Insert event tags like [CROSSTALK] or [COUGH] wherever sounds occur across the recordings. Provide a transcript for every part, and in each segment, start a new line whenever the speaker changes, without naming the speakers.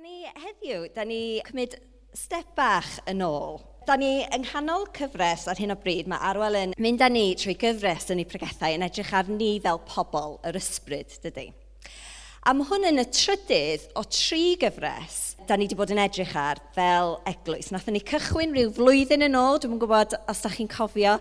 ni heddiw, da ni cymryd step bach yn ôl. Da ni yng nghanol cyfres ar hyn o bryd, mae Arwel yn mynd â ni trwy gyfres yn ei pregethau yn edrych ar ni fel pobl yr ysbryd, dydy. A mae hwn yn y trydydd o tri gyfres da ni wedi bod yn edrych ar fel eglwys. Nathon ni cychwyn rhyw flwyddyn yn ôl, dwi'n gwybod os da chi'n cofio,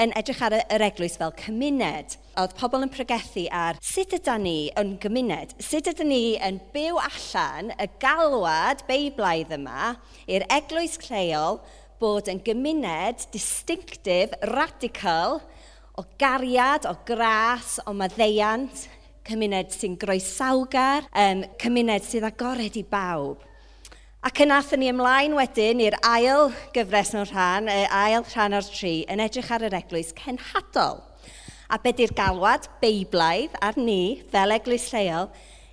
yn edrych ar yr eglwys fel cymuned. Oedd pobl yn pregethu ar sut ydyn ni yn gymuned, sut ydyn ni yn byw allan y galwad beiblaidd yma i'r eglwys cleol bod yn gymuned distinctif, radical, o gariad, o gras, o maddeiant, cymuned sy'n groesawgar, um, cymuned sydd agored i bawb. Ac yna athyn ni ymlaen wedyn i'r ail gyfres mewn rhan, y ail rhan o'r tri, yn edrych ar yr eglwys cenhadol. A be di'r galwad beiblaidd ar ni, fel eglwys lleol,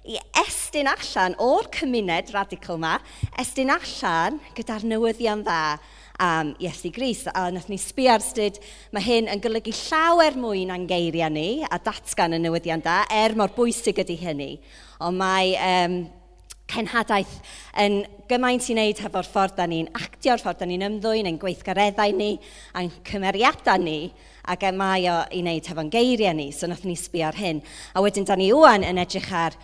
i estyn allan o'r cymuned radical yma, estyn allan gyda'r newyddion dda am Iesu Gris. A wnaeth ni sbi ar styd, mae hyn yn golygu llawer mwy na'n geiriau ni a datgan y newyddion da, er mor bwysig ydy hynny. Ond mae um, cenhadaeth yn gymaint i wneud hefo'r ffordd da ni'n actio'r ffordd da ni'n ymddwyn, ein gweithgareddau ni, a'n cymeriadau ni, ac e mae o i wneud hefo'n geiriau ni, so wnaeth ni sbi ar hyn. A wedyn da ni wwan yn edrych ar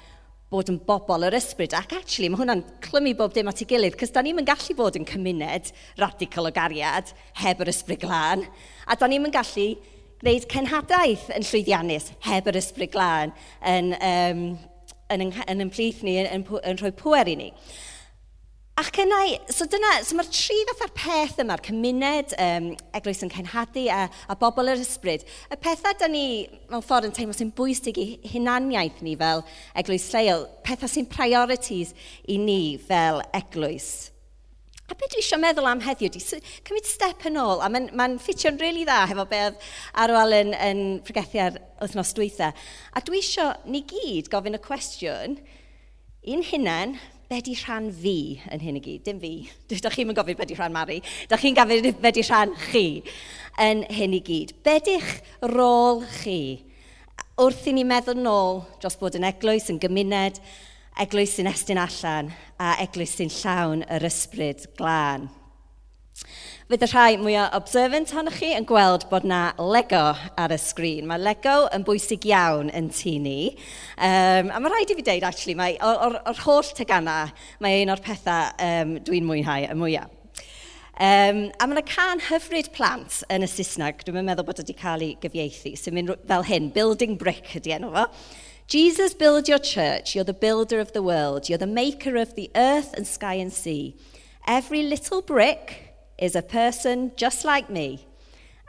bod yn bobl yr ysbryd. Ac actually, mae hwnna'n clymu bob dim at ei gilydd, cys da ni'n mynd gallu bod yn cymuned radical o gariad heb yr ysbryd glân, a da ni'n gallu gwneud cenhadaeth yn llwyddiannus heb yr ysbryd glân yn, um, yn, yn, yn ymplith ni, yn, yn, yn rhoi pwer i ni. Ac yna, so dyna, so mae'r tri fatha'r peth yma'r cymuned, um, eglwys yn cenhadu a, a bobl yr ysbryd. Y pethau da ni, mewn ffordd, yn teimlo sy'n bwysig i hunaniaeth ni fel eglwys lleol, pethau sy'n priorities i ni fel eglwys. A beth dwi eisiau meddwl am heddiw, di cymryd step yn ôl, a mae'n ma ffitio'n rili really dda hefo beth arwel yn, yn pregethu ar wythnos dwytha. A dwi eisiau ni gyd gofyn y cwestiwn, i'n hunan, be di rhan fi yn hyn i gyd? Dim fi. Da chi'n mynd gofyn be di rhan Mari. Da chi'n gofyn be di rhan chi yn hyn i gyd. Be di'ch rôl chi? Wrth i ni meddwl nôl dros bod yn eglwys, yn gymuned, eglwys sy'n estyn allan a eglwys sy'n llawn yr ysbryd glân. Fydd y rhai mwyaf observant ohonoch chi yn gweld bod na Lego ar y sgrin. Mae Lego yn bwysig iawn yn tu ni. Um, a mae rhaid i fi dweud, actually, mae o'r, or holl tegana, mae un o'r pethau um, dwi'n mwynhau y mwyaf. Um, a mae yna can hyfryd plant yn y Saesneg, dwi'n meddwl bod wedi cael ei gyfieithu, sy'n mynd fel hyn, building brick ydy enw fo. Jesus, build your church, you're the builder of the world, you're the maker of the earth and sky and sea. Every little brick is a person just like me.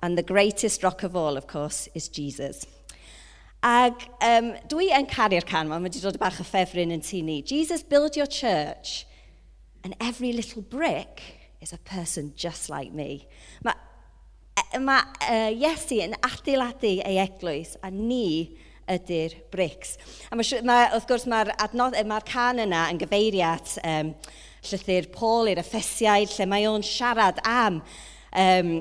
And the greatest rock of all, of course, is Jesus. Ag um, dwi yn caru'r can, mae wedi dod bach o ffefryn yn tu ni. Jesus, build your church, and every little brick is a person just like me. Mae ma, uh, Iesu yn adeiladu ei eglwys, a ni ydy'r brics. A ma, ma, wrth gwrs, mae'r ma, can yna yn gyfeiriad um, llythyr Paul i'r Effesiaid, lle mae o'n siarad am um,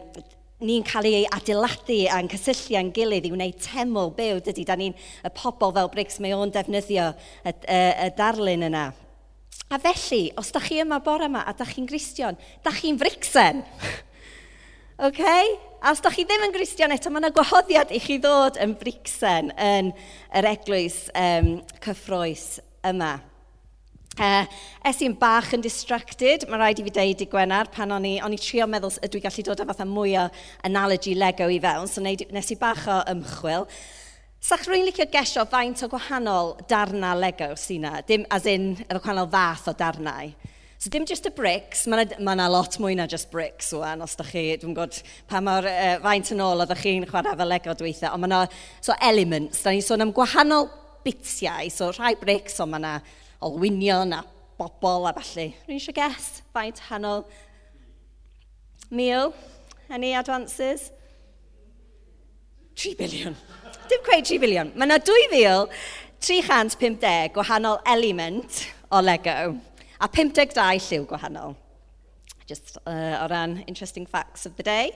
ni'n cael ei adeiladu a'n cysylltu a'n gilydd i wneud teml byw, dydy, da ni'n y pobl fel Briggs, mae o'n defnyddio y, y, y darlun yna. A felly, os da chi yma bore yma a da chi'n gristion, da chi'n fricsen. [LAUGHS] okay? A os da chi ddim yn gristion eto, mae yna gwahoddiad i chi ddod yn bricsen yn yr eglwys um, cyffroes yma. Uh, es i'n bach yn distracted, mae rhaid i fi deud i Gwenar, pan o'n i, on i trio meddwl ydw i gallu dod â fatha mwy o analogy Lego i fewn, so nes i bach o ymchwil. Sa'ch rwy'n licio gesio faint o gwahanol darna Lego sy'n na, dim as in efo gwahanol fath o darnau. So dim just y bricks, mae yna ma lot mwy na just bricks o'n, os da chi, dwi'n gwybod pa mor uh, faint yn ôl oeddech chi'n chwarae fel Lego dweitha, ond mae yna so elements, da ni'n sôn am gwahanol bitiau, so rhai bricks, ond mae yna olwynion a bobl a falle. Rwy'n eisiau ges, faint hanol. Neil, any advances? 3 biliwn. Dim cweud 3 biliwn. Mae yna 2,350 gwahanol element o Lego a 52 lliw gwahanol. Just uh, o ran interesting facts of the day.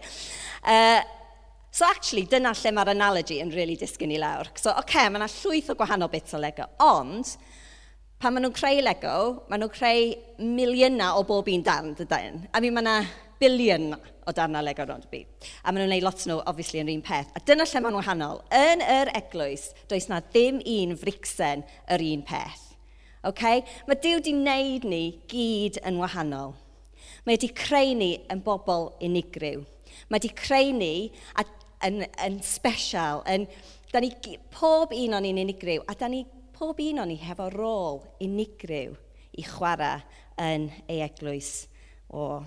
Uh, so actually, dyna lle mae'r analogy yn really disgyn i lawr. So, oce, okay, mae yna llwyth o gwahanol bits o Lego, ond Pan maen nhw'n creu Lego, maen nhw'n creu miliynau o bob un darn, dydyn. A mi mae yna bilion o darnau Lego rond y byd. A maen nhw'n gwneud lot nhw, obviously, yn un peth. A dyna lle maen nhw'n wahanol. Yn yr eglwys, does na ddim un fricsen yr un peth. Okay? Mae Dyw wedi wneud ni gyd yn wahanol. Mae wedi creu ni yn bobl unigryw. Mae wedi creu ni yn, yn, yn special, yn, da ni, pob un o'n ni'n unigryw, a da ni pob un o'n ni hefo rôl unigryw i chwarae yn ei eglwys o.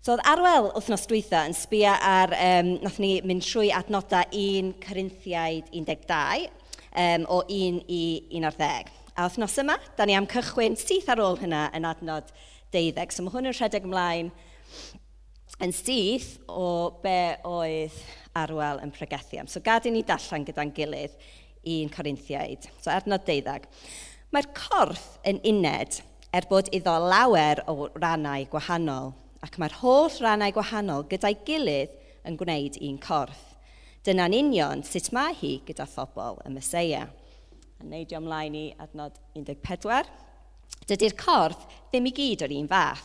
So oedd Arwel wythnos dwytha yn sbio ar, um, nath ni mynd trwy adnodau 1 Corinthiaid 12 um, o 1 i 11. A wythnos yma, da ni am cychwyn syth ar ôl hynna yn adnod 12. So mae hwn yn rhedeg ymlaen yn syth o be oedd Arwel yn pregethu am. So gadw ni darllen gyda'n gilydd 1 Corinthiaid. So er adnod deuddag. Mae'r corff yn uned er bod iddo lawer o rannau gwahanol, ac mae'r holl rannau gwahanol gyda'i gilydd yn gwneud un corff. Dyna'n union sut mae hi gyda phobl y Mesoea. A neidio ymlaen i adnod 14. Dydy'r corff ddim i gyd o'r un fath.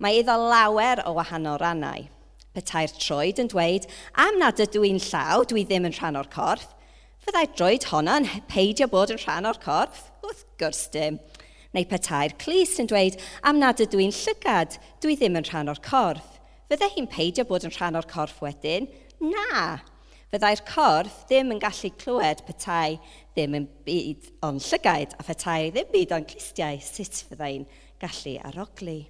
Mae iddo lawer o wahanol rannau. Petai'r troed yn dweud, am nad ydw i'n llaw, dwi ddim yn rhan o'r corff, Fyddai droed honno'n peidio bod yn rhan o'r corff? Wrth gwrs dim. Neu petai'r clis yn dweud, am nad ydw i'n llygad, dwi ddim yn rhan o'r corff. Fyddai hi'n peidio bod yn rhan o'r corff wedyn? Na! Fyddai'r corff ddim yn gallu clywed petai ddim yn byd o'n llygaid, a petai ddim byd o'n clistiau, sut fyddai'n gallu aroglu.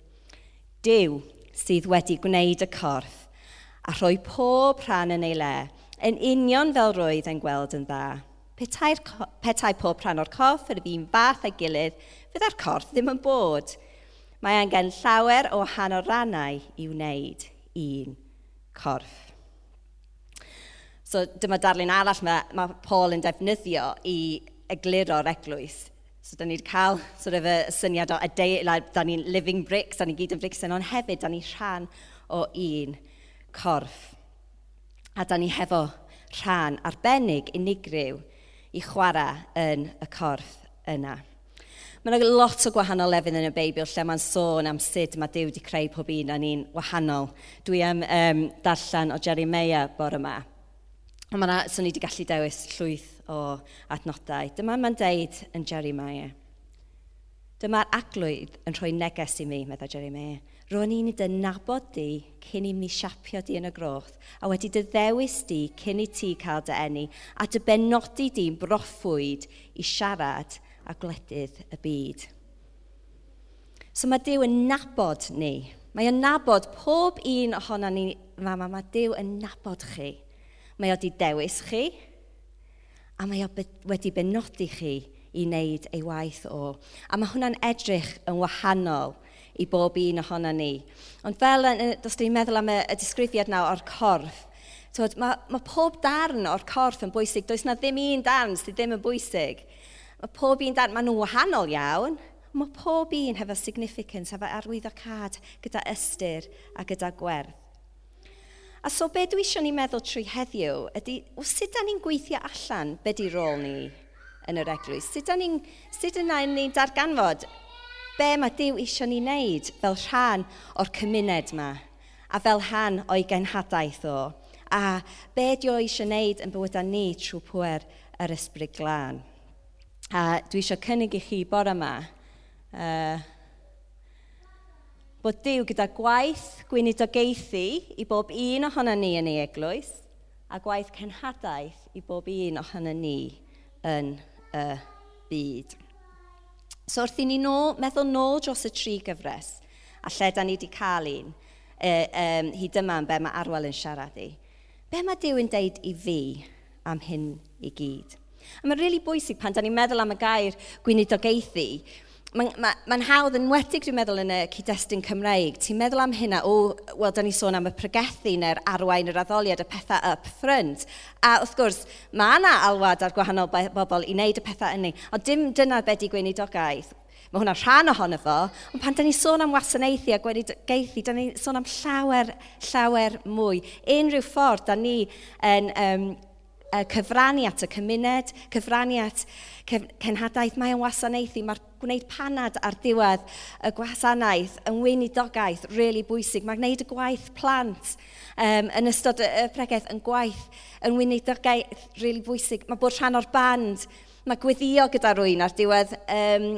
Dyw sydd wedi gwneud y corff a rhoi pob rhan yn ei le, yn union fel roedd yn gweld yn dda. Petai, petai pob rhan o'r corff yr un fath a'i gilydd, fydda'r corff ddim yn bod. Mae angen llawer o hanner rannau i wneud un corff. So dyma darlun arall mae, mae Paul yn defnyddio i egluro'r eglwys. So da ni wedi cael sort of, y syniad o adeilad, da ni'n living bricks, da ni gyd yn bricks, ond hefyd da ni rhan o un corff. A da ni hefo rhan arbennig unigryw i chwarae yn y corff yna. Mae yna lot o gwahanol lefydd yn y Beibl lle mae'n sôn am sut mae Dyw wedi creu pob un a ni'n wahanol. Dwi am um, darllen o Jeremia bore yma. Mae yna, so ni wedi gallu dewis llwyth o adnodau. Dyma mae'n deud yn Jeremiah. Dyma'r aglwydd yn rhoi neges i mi, meddwl Jeremy. Ro'n i'n dy nabod di cyn i mi siapio di yn y groth, a wedi dy ddewis di cyn i ti cael dy enni, a dy benodi di'n broffwyd i siarad a gwledydd y byd. So mae Dyw yn nabod ni. Mae yn nabod pob un ohono ni mama, Mae Dyw yn nabod chi. Mae o wedi dewis chi, a mae o wedi benodi chi i wneud ei waith o. A mae hwnna'n edrych yn wahanol i bob un ohono ni. Ond fel, os ni'n meddwl am y, y disgrifiad nawr o'r corff, Tod, mae, mae pob darn o'r corff yn bwysig. Does na ddim un darn sydd ddim yn bwysig. Mae pob un darn, maen nhw'n wahanol iawn. Mae pob un hefo significance, hefo arwyddocad, gyda ystyr a gyda gwerth. A so be dwi eisiau ni meddwl trwy heddiw ydy, o sut da ni'n gweithio allan be di rôl ni? yn yr eglwys. Sut yn ni'n ni darganfod be mae Dyw eisiau ni wneud fel rhan o'r cymuned yma a fel rhan o'i genhadaeth o a be di o eisiau wneud yn bywydau ni trwy pwer yr ysbryd glân. A dwi eisiau cynnig i chi bore yma uh, bod Dyw gyda gwaith gweinidogaethu i bob un ohono ni yn ei eglwys a gwaith cenhadaeth i bob un ohono ni yn y byd. So wrth i ni no, meddwl nôl dros y tri gyfres, a lle da ni wedi cael un, e, um, hyd yma yn be mae Arwel yn siarad i. Be mae Dyw yn deud i fi am hyn i gyd? A mae'n rili really bwysig pan da ni'n meddwl am y gair gweinidogaethu, mae'n ma, ma hawdd yn wedig, dwi'n meddwl, yn y cyd-destun Cymreig. Ti'n meddwl am hynna, o, wel, da ni sôn am y pregethu neu'r arwain yr addoliad, y pethau up front. A wrth gwrs, mae yna alwad ar gwahanol bobl i wneud y pethau yna. Ond dim dyna be di gweinidogaeth. Mae hwnna rhan ohono fo, ond pan da ni sôn am wasanaethu a gweinidogaethu, da ni sôn am llawer, llawer mwy. Unrhyw ffordd da ni yn um, uh, cyfrannu at y cymuned, cyfrannu at cenhadaeth, mae o'n wasanaethu, mae'r gwneud panad ar diwedd y gwasanaeth yn weinidogaeth really bwysig. Mae gwneud y gwaith plant um, yn ystod y, y pregaeth yn gwaith yn weinidogaeth really bwysig. Mae bod rhan o'r band, mae gweddio gyda rwy'n ar diwedd um,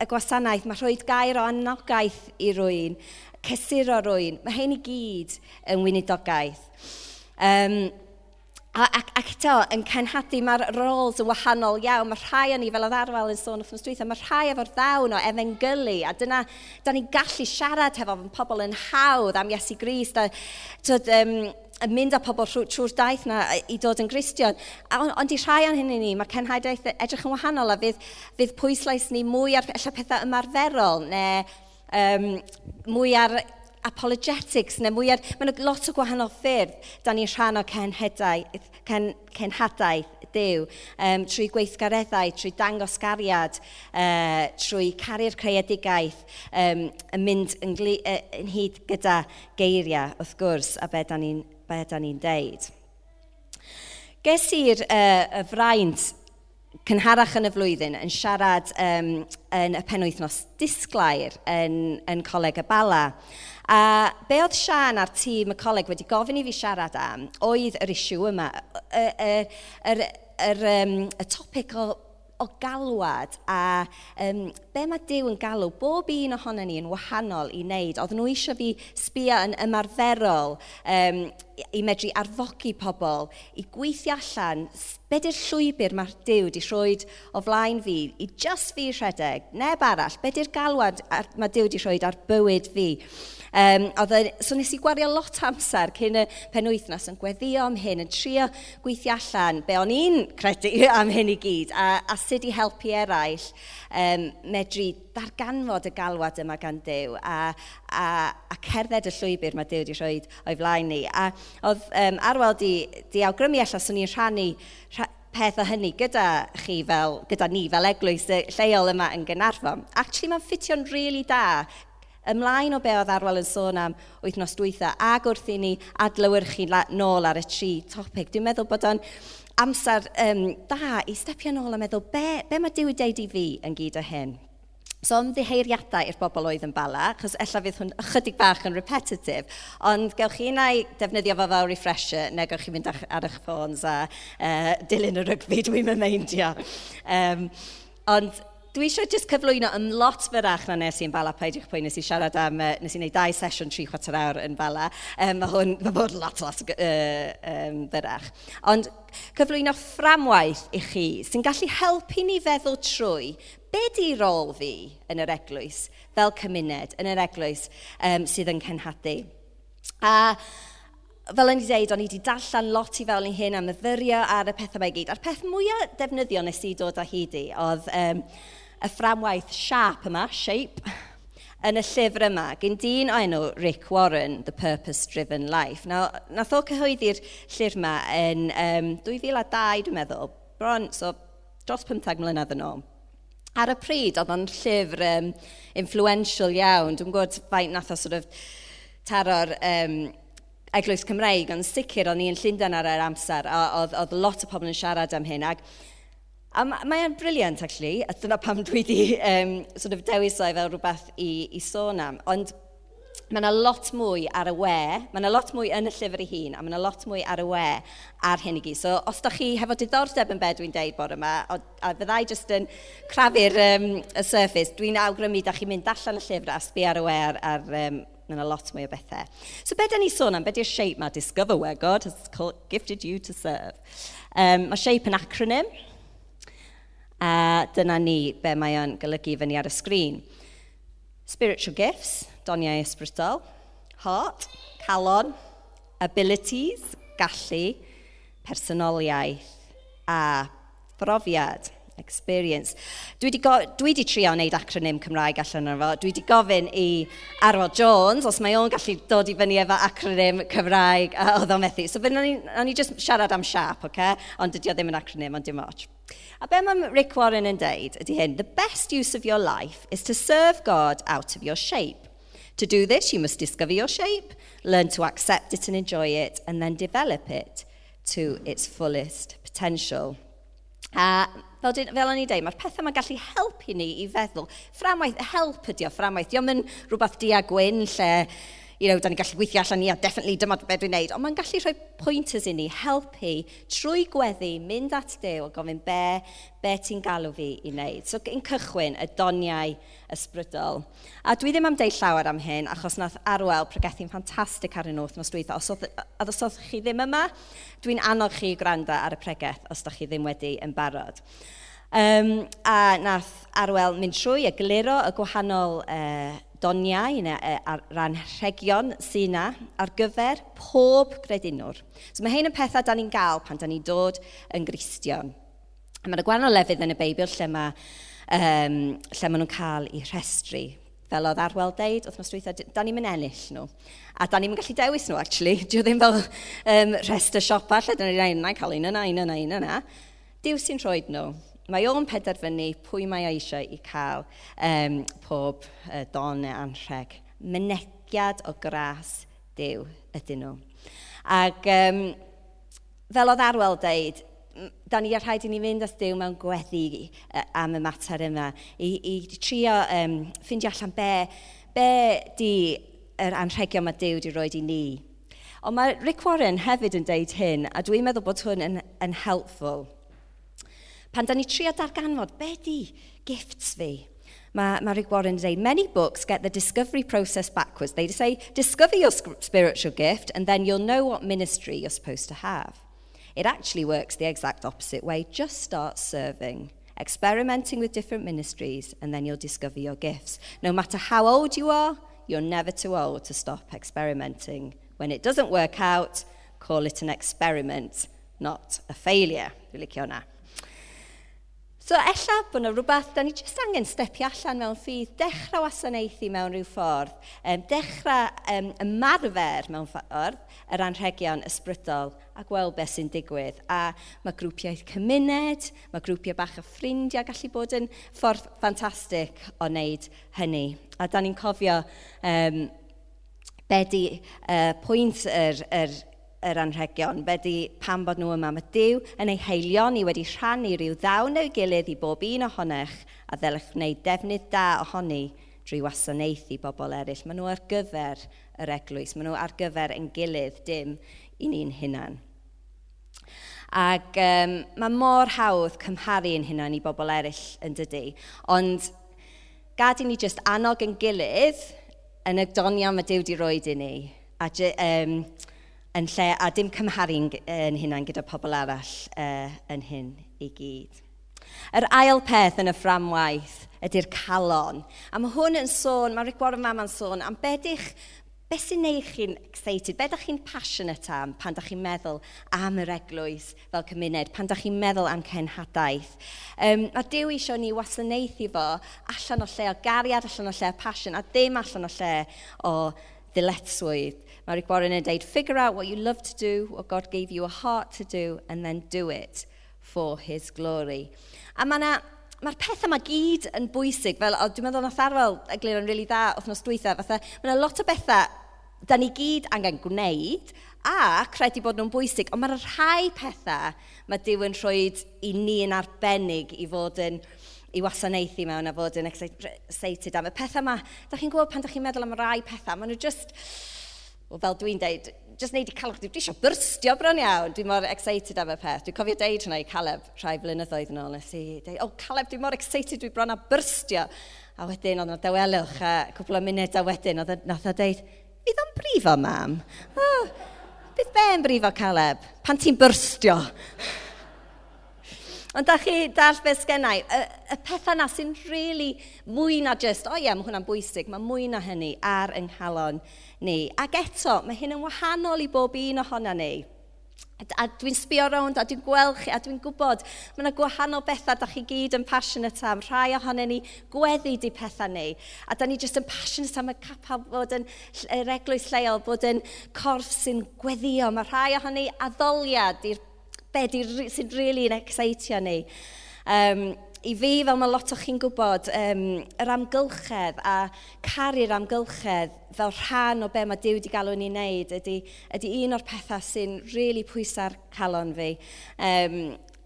y gwasanaeth, mae rhoi gair o anogaeth i rwy'n, cesur o rwy'n, mae hyn i gyd yn weinidogaeth. Um, A, ac, ac eto, yn cenhadu, mae'r roles yn wahanol iawn. Mae rhai o ni fel oedd arwel yn sôn wrth dweitha, mae rhai efo'r ddawn o efengylu, a dyna, da ni'n gallu siarad hefo pobl yn hawdd am Iesu Gris. Da, tyd, um, yn mynd â pobl trwy'r daith na i dod yn gristion. Ond on, i rhai o'n hyn i ni, mae cenhadaeth edrych yn wahanol a fydd, fydd pwyslais ni mwy ar pethau ymarferol neu um, mwy ar apologetics neu mwyaf, mae lot o gwahanol ffyrdd da ni'n rhan o cenhedaeth, cen, cenhadaeth Dyw, um, trwy gweithgareddau, trwy dangos gariad, uh, trwy caru'r creadigaeth, um, yn mynd yn, gli, uh, yn hyd gyda geiriau, wrth gwrs, a be da ni'n ni deud. Ges i'r uh, fraint cynharach yn y flwyddyn yn siarad um, yn y penwythnos disglair yn, yn coleg y bala. A be oedd Sian a'r tîm y coleg wedi gofyn i fi siarad am oedd yr isiw yma, yr, yr, yr, yr, um, y topic o o galwad a um, be mae Dyw yn galw, bob un ohono ni yn wahanol i wneud. Oedden nhw eisiau fi sbio yn ymarferol um, i medru arfogi pobl, i gweithio allan, be di'r llwybr mae'r Dyw wedi rhoi o flaen fi, i just fi rhedeg, neb arall, be di'r galwad mae Dyw wedi rhoi ar bywyd fi. Um, oedd, so nes i gwario lot amser cyn y penwythnos yn gweddio am hyn, yn trio gweithio allan be o'n i'n credu [LAUGHS] am hyn i gyd a, a sut i helpu eraill um, medru darganfod y galwad yma gan Dyw a, a, a cerdded y llwybr mae Dyw wedi rhoi o'i flaen ni. A oedd um, arwel di, di awgrymu allan, swn i'n rhannu peth o hynny gyda chi fel, gyda ni fel eglwys lleol yma yn Gynarfon. Actually, mae'n ffitio'n rili really da ymlaen o be oedd Arwel yn sôn am wythnos dwytha, ac wrth i ni adlywyrchu nôl ar y tri topic. Dwi'n meddwl bod o'n amser um, da i stepio nôl a meddwl be, be mae Dewi deud i fi yn gyd o hyn. So ymddiheiriadau i'r bobl oedd yn bala, achos ella fydd hwn ychydig bach yn repetitif, ond gewch chi na i defnyddio fo fel refresher, neu gewch chi fynd ar eich ffôns a uh, dilyn y rygbi, dwi'n mynd meindio. Um, ond Dwi eisiau jyst cyflwyno yn lot fyrach na nes i'n bala, peidiwch pwy nes i siarad am, uh, nes i wneud dau sesiwn tri chwarter awr yn bala. Um, mae hwn, mae bod lot, lot uh, um, fyrach. Ond cyflwyno fframwaith i chi sy'n gallu helpu ni feddwl trwy be di rôl fi yn yr eglwys, fel cymuned, yn yr eglwys um, sydd yn cenhadu. A fel o'n i ddeud, o'n i wedi darllen lot i fel i'n hyn am y fyrio ar y pethau mae gyd. A'r peth mwyaf defnyddio nes i dod â hyd i oedd um, y fframwaith siap yma, shape, yn y llyfr yma, gyn dyn o enw Rick Warren, The Purpose Driven Life. Now, nath o cyhoeddi'r llyfr yma yn um, 2002, dwi'n meddwl, bron, so dros 15 mlynedd yn ôl. Ar y pryd, oedd o'n llyfr um, influential iawn. Dwi'n gwybod faint nath o sort of taro'r um, Eglwys Cymreig, ond sicr o'n i'n Llundain ar yr amser, a oedd, oedd lot o pobl yn siarad am hyn. Ac A mae'n briliant, actually, a dyna pam dwi wedi um, sort of dewisau fel rhywbeth i, i sôn am. Ond mae yna lot mwy ar y we, mae yna lot mwy yn y llyfr ei hun, a mae yna lot mwy ar y we ar hyn i gyd. So, os da chi hefo diddordeb yn bed dwi'n deud bod yma, a, a fyddai jyst yn crafu'r um, y surface, dwi'n awgrymu da chi'n mynd allan y llyfr a sbi ar y we ar, ar um, Mae yna lot mwy o bethau. So be da ni sôn am, be di'r shape ma? Discover where God has gifted you to serve. Um, mae shape yn acronym. A dyna ni be mae o'n golygu fyny ar y sgrin. Spiritual gifts, doniau ysbrydol, heart, calon, abilities, gallu, personoliaeth a brofiad experience. Dwi wedi, dwi wedi trio wneud acronym Cymraeg allan o'r fo. Dwi wedi gofyn i Arwad Jones os mae o'n gallu dod i fyny efo acronym Cymraeg a oedd o'n methu. So, o'n ni, ni just siarad am siap, oce? Okay? Ond dydy o ddim yn acronym, ond dim ots. A be mae Rick Warren yn deud ydy hyn, the best use of your life is to serve God out of your shape. To do this, you must discover your shape, learn to accept it and enjoy it, and then develop it to its fullest potential. A fel, dyn, fel o'n i dweud, mae'r pethau mae'n gallu helpu ni i feddwl. Fframwaith, help ydi o, fframwaith. Diolch yn rhywbeth di a gwyn lle you know, da ni'n gallu gweithio allan, ia, definitely dyma beth dwi'n neud. Ond mae'n gallu rhoi pointers i ni, helpu, trwy gweddi, mynd at Dyw a gofyn be, be ti'n galw fi i wneud. So, yn cychwyn, y doniau ysbrydol. A dwi ddim am deud llawer am hyn, achos nath arwel pregethu'n ffantastig ar y nhw nos dwytho. Os oedd, os oedd chi ddim yma, dwi'n annog chi gwrando ar y pregeth os ydych chi ddim wedi yn barod. Um, a nath arwel mynd trwy, egluro y gwahanol uh, doniau neu e, ar ran rhegion sy'n ar gyfer pob gredinwr. So mae hyn yn pethau da ni'n gael pan da ni'n dod yn gristion. Mae'n y gwahanol lefydd yn y Beibl lle mae, um, lle maen nhw'n cael eu rhestru fel oedd Arwel deud, oedd dweitha, da ni'n mynd ennill nhw. A da ni'n mynd gallu dewis nhw, actually. [LAUGHS] Dio ddim fel um, rest y siopa, lle da ni'n cael un yna, un yna, un yna. Diw sy'n rhoi nhw mae o'n penderfynu pwy mae eisiau i cael um, pob uh, don neu anrheg. Mynegiad o gras Dyw ydyn nhw. Ac um, fel oedd Arwel dweud, da ni rhaid i ni fynd at Dyw mewn gweddi am y mater yma, i, i trio um, ffindio allan be, be di yr anrhegion mae Dyw wedi roed i ni. Ond mae Rick Warren hefyd yn deud hyn, a dwi'n meddwl bod hwn yn, yn helpful. Pan da ni trio darganfod, be di gifts fi? Mae, Rick Warren dweud, many books get the discovery process backwards. They say, discover your spiritual gift and then you'll know what ministry you're supposed to have. It actually works the exact opposite way. Just start serving, experimenting with different ministries, and then you'll discover your gifts. No matter how old you are, you're never too old to stop experimenting. When it doesn't work out, call it an experiment, not a failure. Dwi'n licio hwnna. So ella bod yna rhywbeth, da ni jyst angen stepio allan mewn ffydd, dechrau wasanaethu mewn rhyw ffordd, um, dechrau um, ymarfer mewn ffordd yr anrhegion ysbrydol a gweld beth sy'n digwydd. A mae grwpiau cymuned, mae grwpiau bach o ffrindiau gallu bod yn ffordd ffantastig o wneud hynny. A da ni'n cofio um, be di uh, pwynt yr, yr yr anrhegion. Feddi pan bod nhw yma mae Dyw yn ei heilion i wedi rhannu rhyw ddawn o'i gilydd i bob un ohonech a ddylech wneud defnydd da ohoni drwy wasanaethu i bobl eraill. Maen nhw ar gyfer yr eglwys, maen nhw ar gyfer yn gilydd, dim i ni'n hunan. Ac um, mae mor hawdd cymharu yn hunan i bobl eraill yn dydy, ond gadw ni jyst annog yn gilydd yn y donion mae Dyw wedi roed i ni. A um, yn lle, a dim cymharu'n yn hynna'n gyda pobl arall uh, yn hyn i gyd. Yr ail peth yn y fframwaith ydy'r calon. A mae hwn yn sôn, mae Rick Warren Mam yn sôn, am bedych, beth sy'n neud chi'n excited, beth ydych chi'n passionate am pan ydych chi'n meddwl am yr eglwys fel cymuned, pan ydych chi'n meddwl am cenhadaeth. Um, a Dyw eisiau ni wasanaethu fo allan o lle o gariad, allan o lle o passion, a dim allan o lle o ddiletswydd. Mae'r Gwarin yn dweud, figure out what you love to do, what God gave you a heart to do, and then do it for his glory. A mae yna Mae'r pethau mae gyd yn bwysig, fel dwi'n meddwl na Tharwel eglur yn rili really dda othnos dwytha, fatha mae yna lot o bethau da ni gyd angen gwneud a credu bod nhw'n bwysig, ond mae'r rhai pethau mae Dyw yn rhoi i ni yn arbennig i fod yn i wasanaethu mewn a fod yn excited am y pethau yma. Da chi'n gwybod pan da chi'n meddwl am rai pethau, maen nhw just, well, fel dwi'n deud, just neud i calwch, dwi eisiau byrstio bron iawn, dwi'n mor excited am y peth. Dwi'n cofio deud hwnna i Caleb rhai blynyddoedd yn ôl, nes i deud, oh, Caleb, dwi'n mor excited, dwi'n bron a byrstio. A wedyn oedd yna dawelwch a cwbl o munud a wedyn, oedd nath o deud, bydd o'n brifo, mam. Oh, bydd be'n brifo, Caleb, pan ti'n byrstio. Ond da chi dall beth sgennau, y, y pethau na sy'n really mwy na just, o oh, ie, yeah, mae hwnna'n bwysig, mae mwy na hynny ar yng nghalon ni. Ac eto, mae hyn yn wahanol i bob un ohono ni. A dwi'n sbio rownd, a dwi'n gweld chi, a dwi'n gwybod, mae yna gwahanol bethau da chi gyd yn passionate am. Rhai ohono ni gweddi di pethau ni. A da ni jyst yn passionate am y capel bod yn yr eglwys lleol, bod yn corff sy'n gweddio. Mae rhai ohono ni addoliad i'r be sy'n really yn excitio ni. Um, I fi, fel mae lot o chi'n gwybod, um, yr amgylchedd a caru'r amgylchedd fel rhan o be mae Dyw wedi galw ni wneud ydy, ydy un o'r pethau sy'n really pwysau'r calon fi. Um,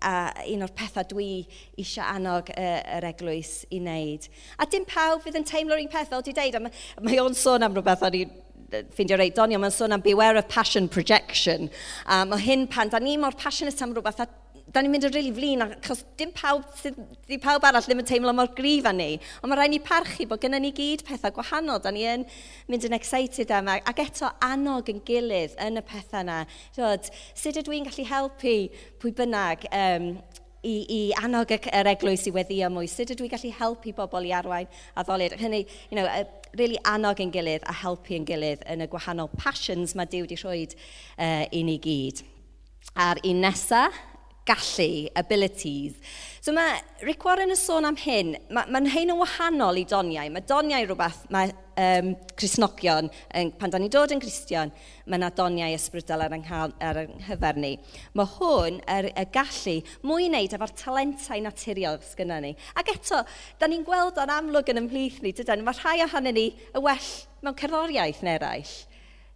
a un o'r pethau dwi eisiau annog uh, yr eglwys i wneud. A dim pawb fydd yn teimlo'r un peth fel di deud, mae, mae o'n sôn am rhywbeth o'n i'n ffeindio reit donio, mae'n sôn am beware of passion projection. Um, o hyn pan, da ni mor passionate am rhywbeth, a da ni'n mynd yn rili really flin, achos dim pawb, di pawb arall ddim yn teimlo mor grif â ni. Ond mae rhaid ni parchu bod gyda ni gyd pethau gwahanol, da ni yn mynd yn excited am, ac eto annog yn gilydd yn y pethau yna. Dod, sut ydw i'n gallu helpu pwy bynnag um, i, i annog yr eglwys i weddio mwy. Sut ydw i'n gallu helpu bobl i arwain a ddolid? Hynny, you know, really annog yn gilydd a helpu yn gilydd yn y gwahanol passions mae Dyw wedi rhoi uh, i ni gyd. A'r un nesaf, gallu, abilities. So mae Rick Warren yn sôn am hyn, mae'n ma hyn yn wahanol i doniau. Mae doniau rhywbeth, mae um, Crisnogion, pan da ni dod yn Cristion, mae yna doniau ysbrydol ar, anghal, ar hyfer ni. Mae hwn yr, y gallu mwy i wneud efo'r talentau naturiol sgyna ni. Ac eto, da ni'n gweld o'n amlwg yn ymhlith ni, dydyn, mae rhai ohonyn ni y well mewn cerddoriaeth neu eraill.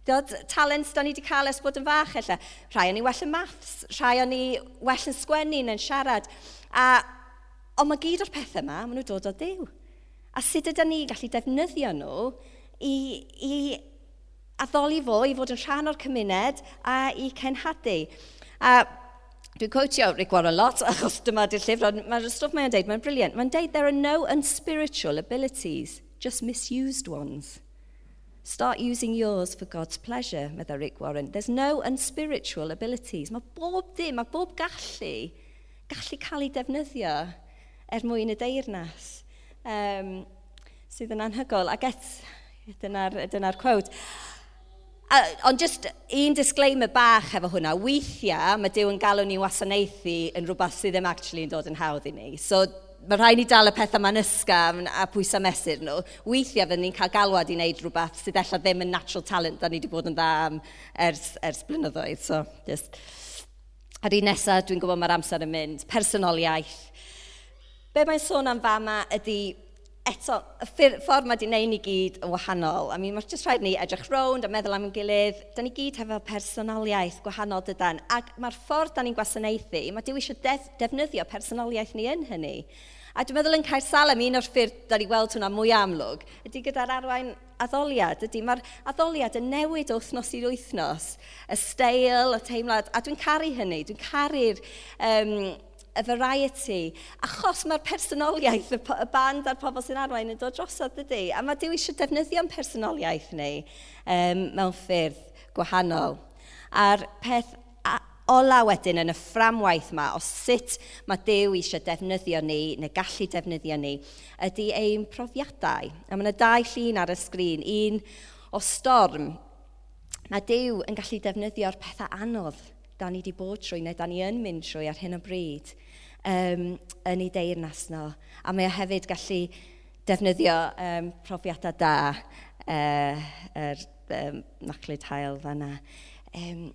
Dod talent da ni wedi cael es bod yn fach ella. Rhai o'n i well yn maths, rhai o'n i well yn sgwennu yn siarad. A, ond mae gyd o'r pethau yma, maen nhw dod o Dyw. A sut ydym ni gallu defnyddio nhw i, i addoli fo i fod yn rhan o'r cymuned a i cenhadu. A dwi'n quotio Rick Warren lot, achos dyma di'r llyfr, ond mae'r stwff mae'n deud, mae'n briliant. Mae'n deud, there are no unspiritual abilities, just misused ones. Start using yours for God's pleasure, meddwl Rick Warren. There's no unspiritual abilities. Mae bob dim, mae bob gallu, gallu cael ei defnyddio er mwyn y deyrnas um, sydd yn anhygol. Ac et, dyna'r dyna, quote. A, ond just un disclaimer bach efo hwnna, weithiau mae Dyw yn galw ni wasanaethu yn rhywbeth sydd ddim actually yn dod yn hawdd i ni. So mae rhaid ni dal y pethau ma'n ysgafn a pwysau mesur nhw. Weithiau fydden ni'n cael galwad i wneud rhywbeth sydd efallai ddim yn natural talent da ni wedi bod yn dda am ers, ers blynyddoedd. So, just... Ar un nesaf, dwi'n gwybod mae'r amser yn mynd. Personoliaeth. iaith. Be mae'n sôn am fama ydy eto, y ffordd mae wedi gwneud ni gyd yn wahanol. I mean, mae'n just rhaid ni edrych rownd a meddwl am yn gilydd. Da ni gyd hefo personoliaeth gwahanol dydan. Ac mae'r ffordd da ni'n gwasanaethu, mae Dyw eisiau def, defnyddio personoliaeth ni yn hynny. A dwi'n meddwl yn Caer Salem, un o'r ffyrdd da ni weld hwnna mwy amlwg, ydy gyda'r arwain addoliad. Ydy mae'r addoliad yn newid o wythnos i'r wythnos. Y steil, y teimlad. A dwi'n caru hynny. Dwi'n caru'r um, y variety, achos mae'r personoliaeth, y, y band a'r pobl sy'n arwain yn dod drosodd ydy, a mae Dyw eisiau defnyddio'n personoliaeth ni um, mewn ffyrdd gwahanol. A'r peth ola wedyn yn y fframwaith yma o sut mae Dyw eisiau defnyddio ni neu gallu defnyddio ni ydy ein profiadau. A mae yna dau llun ar y sgrin, un o storm. Mae Dyw yn gallu defnyddio'r pethau anodd da ni wedi bod trwy neu da ni yn mynd trwy ar hyn o bryd um, yn ei deyrnas no. A mae o hefyd gallu defnyddio um, profiadau da uh, er, um, maclid hael fanna. Um,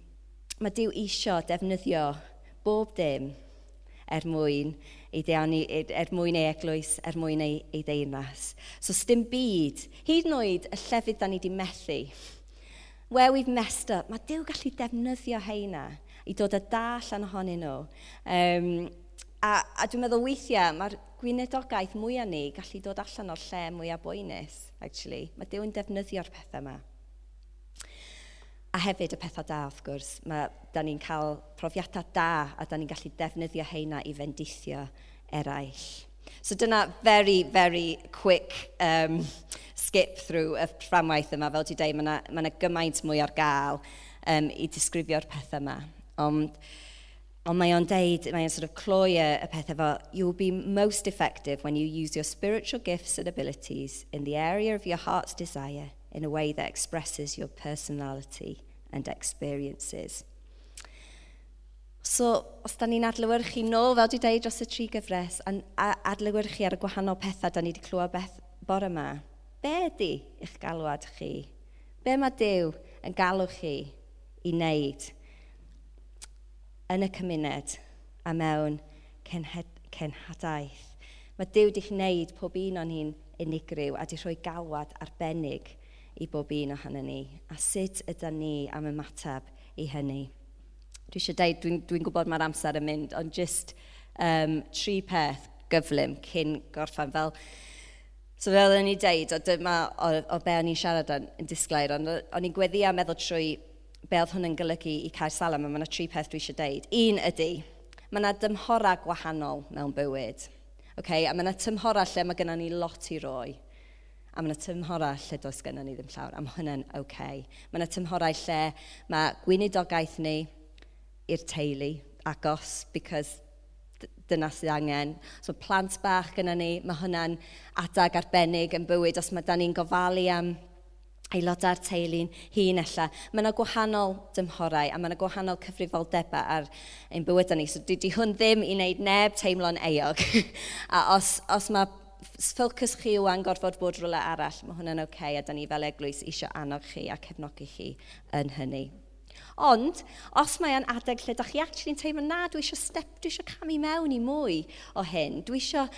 mae Dyw isio defnyddio bob dim er mwyn ei deanu, e, er mwyn ei eglwys, er mwyn ei, ei deyrnas. So sdim byd, hyd yn oed y llefydd da ni wedi methu, where we've messed up, mae Dyw gallu defnyddio heina i dod â dall yn ohonyn nhw. Um, a, a dwi'n meddwl weithiau, mae'r gwynedogaeth mwyaf ni gallu dod allan o'r lle mwyaf boenus, actually. Mae Dyw yn defnyddio'r pethau yma. A hefyd y pethau da, wrth gwrs, mae da ni'n cael profiadau da a da ni'n gallu defnyddio heina i fendithio eraill. So dyna very, very quick um, skip through y fframwaith yma. Fel ti dweud, mae yna ma gymaint mwy ar gael um, i disgrifio'r pethau yma. Ond, ond mae o'n deud, mae o'n sort of cloi e, y pethau fel, you'll be most effective when you use your spiritual gifts and abilities in the area of your heart's desire in a way that expresses your personality and experiences. So, os da ni'n adlywyrchu nôl, fel dwi'n dweud dros y tri gyfres, a adlywyrchu ar y gwahanol pethau da ni wedi clywed beth bore yma, be ydy eich galwad chi? Be mae Dyw yn galw chi i wneud? yn y cymuned a mewn cenhadaeth. Mae Dyw di'ch gwneud pob un o'n ni'n unigryw a di rhoi galwad arbennig i bob un ohono ni. A sut ydy ni am ymateb i hynny? Dwi eisiau dweud, dwi'n dwi, dwi gwybod mae'r amser yn mynd, ond just um, tri peth gyflym cyn gorffan fel... So fel o'n i dweud, o dyma o, o be o'n i'n siarad yn, yn disglair, ond o'n i'n gweddi a meddwl trwy beth hwn yn golygu i cael salam, a mae yna tri peth dwi eisiau deud. Un ydy, mae yna dymhora gwahanol mewn bywyd. Okay, a mae yna tymhora lle mae gennym ni lot i roi. A mae yna tymhora lle does gennym ni ddim llawr, a mae hwnna'n oce. Okay. Mae yna tymhorau lle mae gwynidogaeth ni i'r teulu agos, because dyna sydd angen. So plant bach gyda ni, mae hwnna'n adag arbennig yn bywyd os mae da ni'n gofalu am aelodau'r teulu'n hun ella. Mae yna gwahanol dymhorau a mae yna gwahanol cyfrifoldebau ar ein bywyd ni. So dydy hwn ddim i wneud neb teimlo'n eog. [LAUGHS] a os, os mae ffocws chi yw gorfod bod rhywle arall, mae hwnna'n oce okay, a da ni fel eglwys eisiau annog chi a cefnogi chi yn hynny. Ond, os mae o'n adeg lle da chi actually'n teimlo na, dwi eisiau step, dwi eisiau camu mewn i mwy o hyn, dwi eisiau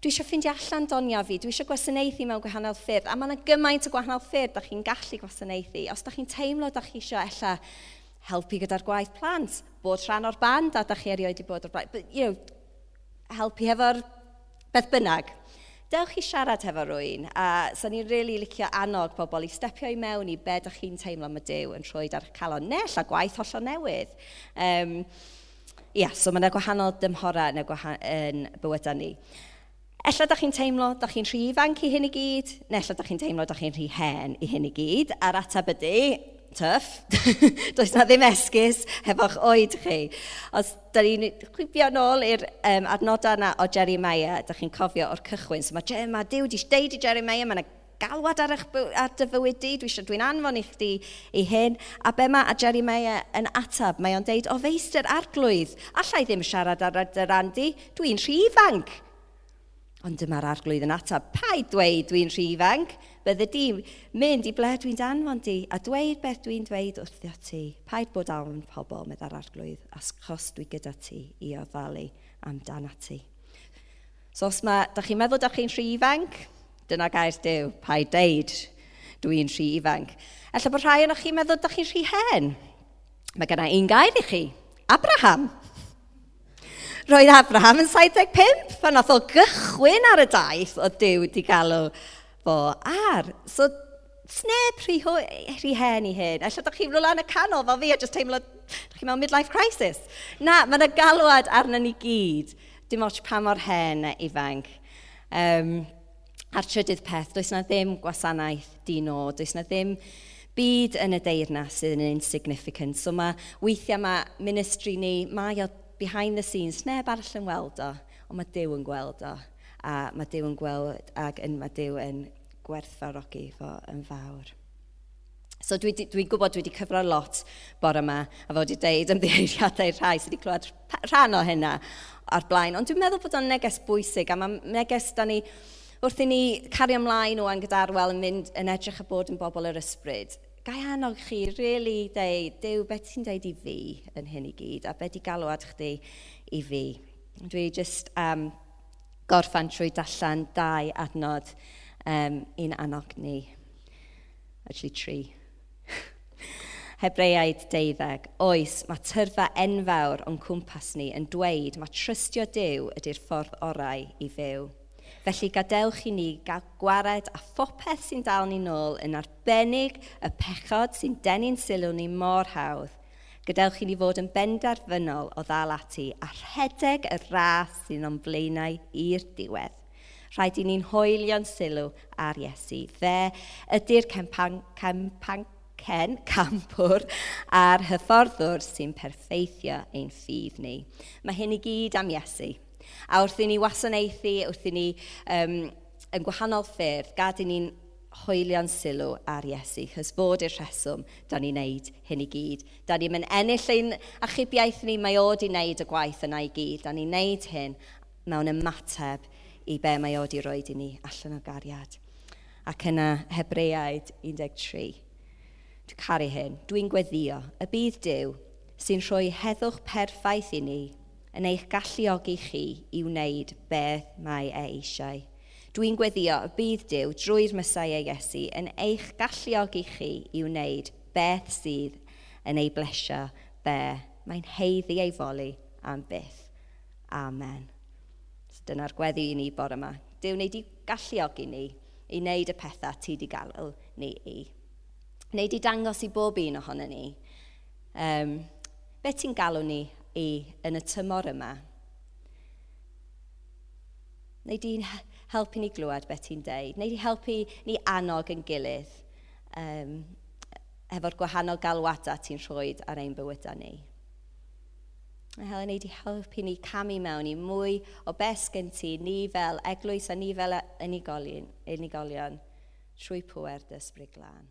dwi eisiau ffeindio allan donia fi, dwi eisiau gwasanaethu mewn gwahanol ffyrdd. A mae yna gymaint o gwahanol ffyrdd da chi'n gallu gwasanaethu. Os da chi'n teimlo da chi eisiau ella helpu gyda'r gwaith plant, bod rhan o'r band a da chi erioed i bod o'r blaen. But, you know, helpu efo'r beth bynnag. Dewch i siarad efo rwy'n, a sa'n ni'n really licio annog pobl i stepio i mewn i be ydych chi'n teimlo am y dew yn rhoi ar calon nell a gwaith hollol newydd. Um, Ia, yeah, so mae yna gwahanol dymhora yn, yn bywydau ni. Ella da chi'n teimlo, da chi'n rhy ifanc i hyn i gyd, neu ella da chi'n teimlo, da chi'n rhy hen i hyn i gyd, a'r ateb ydy, tuff, [LAUGHS] does na ddim esgus hefo'ch oed chi. Os da ni'n chwibio nôl i'r um, adnodau yna o Jeremiah, da chi'n cofio o'r cychwyn, so mae, Je, mae Dyw wedi deud i Jeremiah, mae yna galwad ar, eich, ar dy fywyd di, dwi eisiau dwi'n anfon i chdi i hyn. A be mae a Jeremiah yn atab, mae o'n deud o feistr arglwydd, allai ddim siarad ar y randi, dwi'n rhy ifanc Ond dyma'r arglwydd yn atab, Pai dweud dwi'n rhy ifanc, bydde di mynd i ble dwi'n danfon di a dweud beth dwi'n dweud wrthio ti. Paid bod awn pobl, meddai'r arglwydd, chos dwi gyda ti i ofalu amdana ti. So os mae, da chi'n meddwl da chi'n rhy ifanc, dyna gair dew, paid deud dwi'n rhy ifanc. Alla bod rhai o'n chi'n meddwl da chi'n rhy hen. Mae genna un gair i chi, Abraham roedd Abraham yn 75 pan oedd o gychwyn ar y daith o Dyw wedi galw fo ar. So, sneb rhy, rhy hen i hyn. Alla ddech chi rwy'n lan y canol fel fi a just teimlo, ddech chi mewn midlife crisis. Na, mae yna galwad arno ni gyd. Dim ots pa mor hen a ifanc. Um, a'r trydydd peth, does na ddim gwasanaeth dino, does na ddim byd yn y deyrnas sydd yn insignificant. So mae weithiau mae ministry ni, mae o behind the scenes, neb arall yn weld o, ond mae Dyw yn gweld o. A mae Dyw yn gweld ac yn, mae Dyw yn gwerthfawrogi fo yn fawr. So dwi'n dwi, dwi gwybod dwi wedi cyfro lot bore yma a fod wedi deud ymddeiriadau rhai sydd wedi clywed rhan o hynna ar blaen. Ond dwi'n meddwl bod o'n neges bwysig a mae neges da ni wrth i ni cario ymlaen o angydarwel yn mynd yn edrych a bod yn bobl yr ysbryd gai annog chi really deud, Dyw, beth ti'n deud i fi yn hyn i gyd, a beth i galwad chdi i fi. Dwi just um, gorffan trwy dallan dau adnod um, un annog ni. Actually, tri. [LAUGHS] Hebreaid deuddeg, oes, mae tyrfa enfawr o'n cwmpas ni yn dweud mae trystio Dyw ydy'r ffordd orau i fyw. Felly gadewch i ni gael gwared a phopeth sy'n dal ni nôl yn arbennig y pechod sy'n denu'n sylw ni mor hawdd. Gadewch i ni fod yn benderfynol o ddal ati a rhedeg y ras sy'n o'n blaenau i'r diwedd. Rhaid i ni'n hoelio'n sylw ar Iesu. Fe ydy'r cempan, cempan, cen, campwr a'r hyfforddwr sy'n perffeithio ein ffydd ni. Mae hyn i gyd am Iesu. A wrth i ni wasanaethu, wrth i ni um, yn gwahanol ffyrdd, gad i ni'n hoelio'n sylw ar Iesu, chys bod i'r rheswm da ni'n neud hyn i gyd. Da ni'n mynd ennill ein achubiaeth ni, mae o di wneud y gwaith yna i gyd. Da ni'n neud hyn mewn ymateb i be mae o di roed i ni allan o gariad. Ac yna Hebreaid 13. Dwi'n caru hyn, dwi'n gweddio, y bydd Dyw sy'n rhoi heddwch perffaith i ni yn eich galluogi chi i wneud beth mae e eisiau. Dwi'n gweddio y bydd Dyw drwy'r Messiah Iesu yn eich galluogi chi i wneud beth sydd yn ei blesio be. Mae'n heiddi ei foli am byth. Amen. So dyna'r gweddi i ni bore yma. Dyw wneud i galluogi ni i wneud y pethau ti wedi galw ni i. Wneud i dangos i bob un ohono ni. Um, be ti'n galw ni i yn y tymor yma. Neu di'n helpu ni glywed beth ti'n deud. Neu di helpu ni annog yn gilydd um, efo'r gwahanol galwada ti'n rhoi ar ein bywydau ni. A Helen, ei di helpu ni camu mewn i mwy o bes gen ti, ni fel eglwys a ni fel unigolion, unigolion trwy pwer dy ysbryd glân.